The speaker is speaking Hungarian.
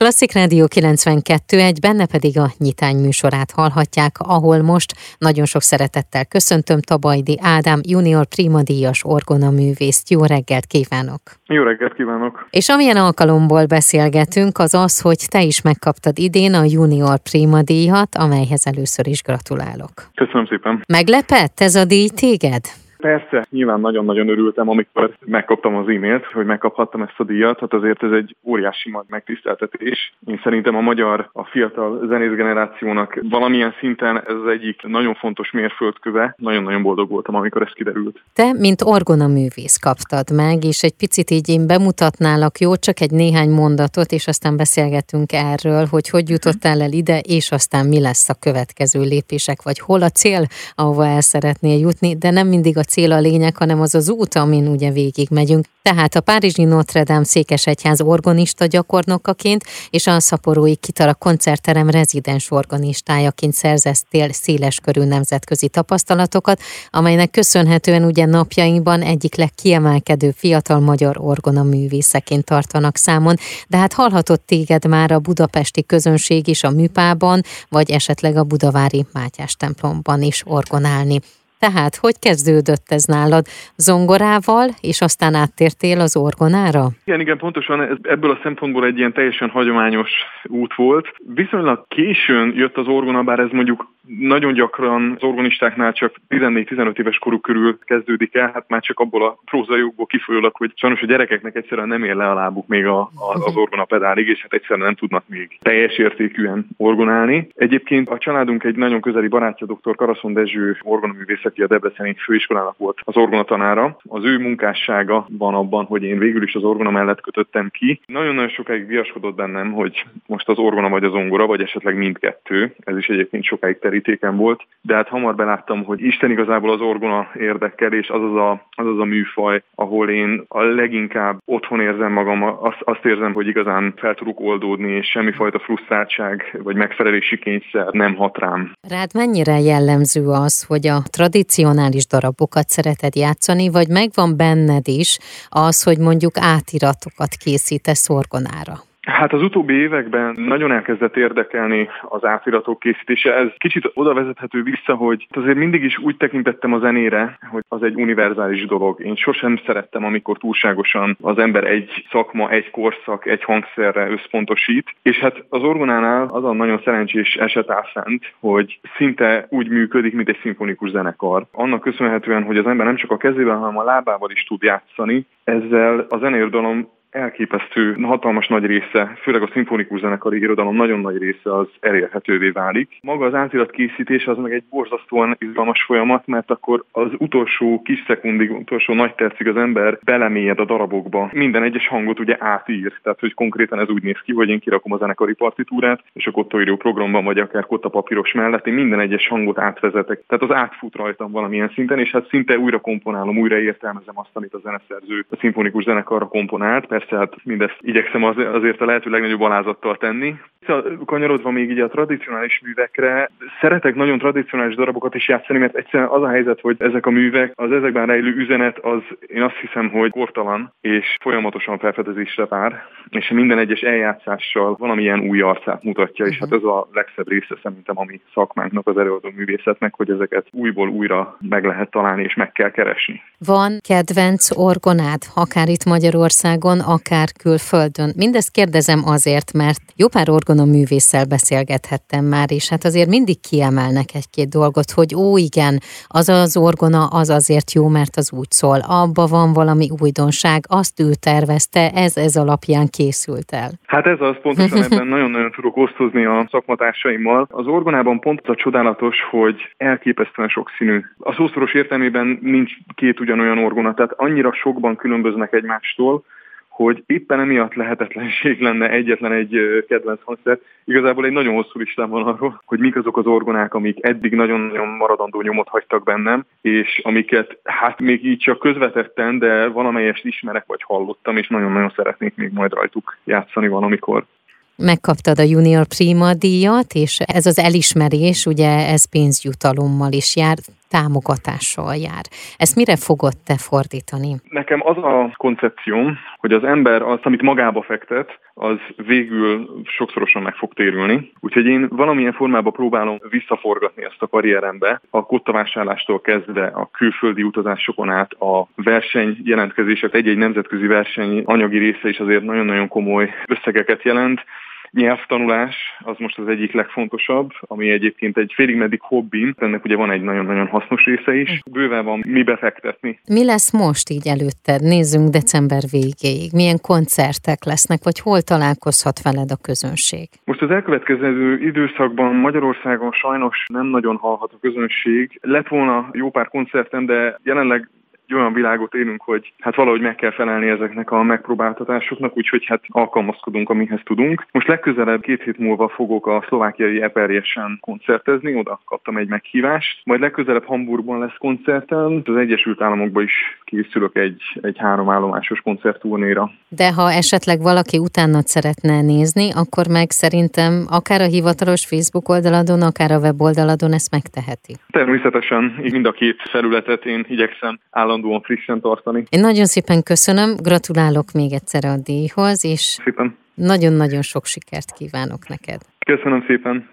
Klasszik Rádió 92 egy, benne pedig a nyitány műsorát hallhatják, ahol most nagyon sok szeretettel köszöntöm Tabajdi Ádám junior prima díjas orgona művészt. Jó reggelt kívánok! Jó reggelt kívánok! És amilyen alkalomból beszélgetünk, az az, hogy te is megkaptad idén a junior prima díjat, amelyhez először is gratulálok. Köszönöm szépen! Meglepett ez a díj téged? Persze, nyilván nagyon-nagyon örültem, amikor megkaptam az e-mailt, hogy megkaphattam ezt a díjat. Hát azért ez egy óriási megtiszteltetés. Én szerintem a magyar, a fiatal zenész generációnak valamilyen szinten ez az egyik nagyon fontos mérföldköve. Nagyon-nagyon boldog voltam, amikor ez kiderült. Te, mint orgona művész kaptad meg, és egy picit így én bemutatnálak, jó, csak egy néhány mondatot, és aztán beszélgetünk erről, hogy hogy jutottál el ide, és aztán mi lesz a következő lépések, vagy hol a cél, ahova el szeretnél jutni, de nem mindig a cél a lényeg, hanem az az út, amin ugye végig megyünk. Tehát a Párizsi Notre Dame székesegyház organista gyakornokaként és a Szaporói Kitara koncertterem rezidens organistájaként szerzesztél széleskörű nemzetközi tapasztalatokat, amelynek köszönhetően ugye napjainkban egyik legkiemelkedő fiatal magyar orgona művészeként tartanak számon, de hát hallhatott téged már a budapesti közönség is a műpában, vagy esetleg a budavári Mátyás templomban is orgonálni. Tehát, hogy kezdődött ez nálad? Zongorával, és aztán áttértél az orgonára? Igen, igen, pontosan ez, ebből a szempontból egy ilyen teljesen hagyományos út volt. Viszonylag későn jött az orgona, bár ez mondjuk nagyon gyakran az organistáknál csak 14-15 éves koruk körül kezdődik el, hát már csak abból a prózajukból kifolyólag, hogy sajnos a gyerekeknek egyszerűen nem ér le a lábuk még a, a, az orgona pedálig, és hát egyszerűen nem tudnak még teljes értékűen orgonálni. Egyébként a családunk egy nagyon közeli barátja, dr. Karaszon Dezső orgonaművész, aki a Debreceni főiskolának volt az orgonatanára. Az ő munkássága van abban, hogy én végül is az orgona mellett kötöttem ki. Nagyon-nagyon sokáig viaskodott bennem, hogy most az orgona vagy az ongora, vagy esetleg mindkettő. Ez is egyébként sokáig terít terítéken volt, de hát hamar beláttam, hogy Isten igazából az orgona érdekel, és az az a, az, az a műfaj, ahol én a leginkább otthon érzem magam, azt, azt érzem, hogy igazán fel tudok oldódni, és semmifajta frusztráltság vagy megfelelési kényszer nem hat rám. Rád mennyire jellemző az, hogy a tradicionális darabokat szereted játszani, vagy megvan benned is az, hogy mondjuk átiratokat készítesz orgonára? Hát az utóbbi években nagyon elkezdett érdekelni az átiratok készítése. Ez kicsit oda vezethető vissza, hogy azért mindig is úgy tekintettem a zenére, hogy az egy univerzális dolog. Én sosem szerettem, amikor túlságosan az ember egy szakma, egy korszak, egy hangszerre összpontosít. És hát az orgonánál az a nagyon szerencsés eset áll hogy szinte úgy működik, mint egy szimfonikus zenekar. Annak köszönhetően, hogy az ember nem csak a kezével, hanem a lábával is tud játszani, ezzel a zeneirodalom elképesztő, hatalmas nagy része, főleg a szimfonikus zenekari irodalom nagyon nagy része az elérhetővé válik. Maga az átirat készítés az meg egy borzasztóan izgalmas folyamat, mert akkor az utolsó kis szekundig, utolsó nagy percig az ember belemélyed a darabokba. Minden egyes hangot ugye átír, tehát hogy konkrétan ez úgy néz ki, hogy én kirakom a zenekari partitúrát, és a kottaíró programban vagy akár kotta papíros mellett én minden egyes hangot átvezetek. Tehát az átfut rajtam valamilyen szinten, és hát szinte újra komponálom, újra értelmezem azt, amit a zeneszerző a szimfonikus zenekarra komponált persze hát mindezt igyekszem az, azért a lehető legnagyobb alázattal tenni. Kanyarodva még így a tradicionális művekre, szeretek nagyon tradicionális darabokat is játszani, mert egyszerűen az a helyzet, hogy ezek a művek, az ezekben rejlő üzenet, az én azt hiszem, hogy kortalan és folyamatosan felfedezésre vár, és minden egyes eljátszással valamilyen új arcát mutatja, és hát ez a legszebb része szerintem a mi szakmánknak, az előadó művészetnek, hogy ezeket újból újra meg lehet találni és meg kell keresni. Van kedvenc orgonád, akár itt Magyarországon, akár külföldön. Mindezt kérdezem azért, mert jó pár orgona művésszel beszélgethettem már, és hát azért mindig kiemelnek egy-két dolgot, hogy ó, igen, az az orgona az azért jó, mert az úgy szól. Abba van valami újdonság, azt ő tervezte, ez ez alapján készült el. Hát ez az, pontosan ebben nagyon-nagyon tudok osztozni a szakmatársaimmal. Az orgonában pont a csodálatos, hogy elképesztően sokszínű. A szószoros értelmében nincs két ugyanolyan orgona, tehát annyira sokban különböznek egymástól, hogy éppen emiatt lehetetlenség lenne egyetlen egy kedvenc hangszer. Igazából egy nagyon hosszú listám van arról, hogy mik azok az orgonák, amik eddig nagyon-nagyon maradandó nyomot hagytak bennem, és amiket hát még így csak közvetetten, de valamelyest ismerek vagy hallottam, és nagyon-nagyon szeretnék még majd rajtuk játszani valamikor megkaptad a Junior Prima díjat, és ez az elismerés, ugye ez pénzjutalommal is jár. Támogatással jár. Ezt mire fogod te fordítani? Nekem az a koncepcióm, hogy az ember azt, amit magába fektet, az végül sokszorosan meg fog térülni. Úgyhogy én valamilyen formában próbálom visszaforgatni ezt a karrierembe, a kottavásárlástól kezdve a külföldi utazásokon át, a verseny jelentkezések, egy-egy nemzetközi verseny anyagi része is azért nagyon-nagyon komoly összegeket jelent nyelvtanulás az most az egyik legfontosabb, ami egyébként egy félig meddig hobbi, ennek ugye van egy nagyon-nagyon hasznos része is. Bőven van mi befektetni. Mi lesz most így előtted? Nézzünk december végéig. Milyen koncertek lesznek, vagy hol találkozhat veled a közönség? Most az elkövetkező időszakban Magyarországon sajnos nem nagyon hallhat a közönség. Lett volna jó pár koncertem, de jelenleg egy olyan világot élünk, hogy hát valahogy meg kell felelni ezeknek a megpróbáltatásoknak, úgyhogy hát alkalmazkodunk, amihez tudunk. Most legközelebb két hét múlva fogok a szlovákiai Eperjesen koncertezni, oda kaptam egy meghívást, majd legközelebb Hamburgban lesz koncertem, az Egyesült Államokban is készülök egy, egy három állomásos koncertturnéra. De ha esetleg valaki utána szeretne nézni, akkor meg szerintem akár a hivatalos Facebook oldaladon, akár a weboldaladon ezt megteheti. Természetesen mind a két felületet én igyekszem állandóan állandóan frissen tartani. Én nagyon szépen köszönöm, gratulálok még egyszer a díjhoz, és nagyon-nagyon sok sikert kívánok neked. Köszönöm szépen.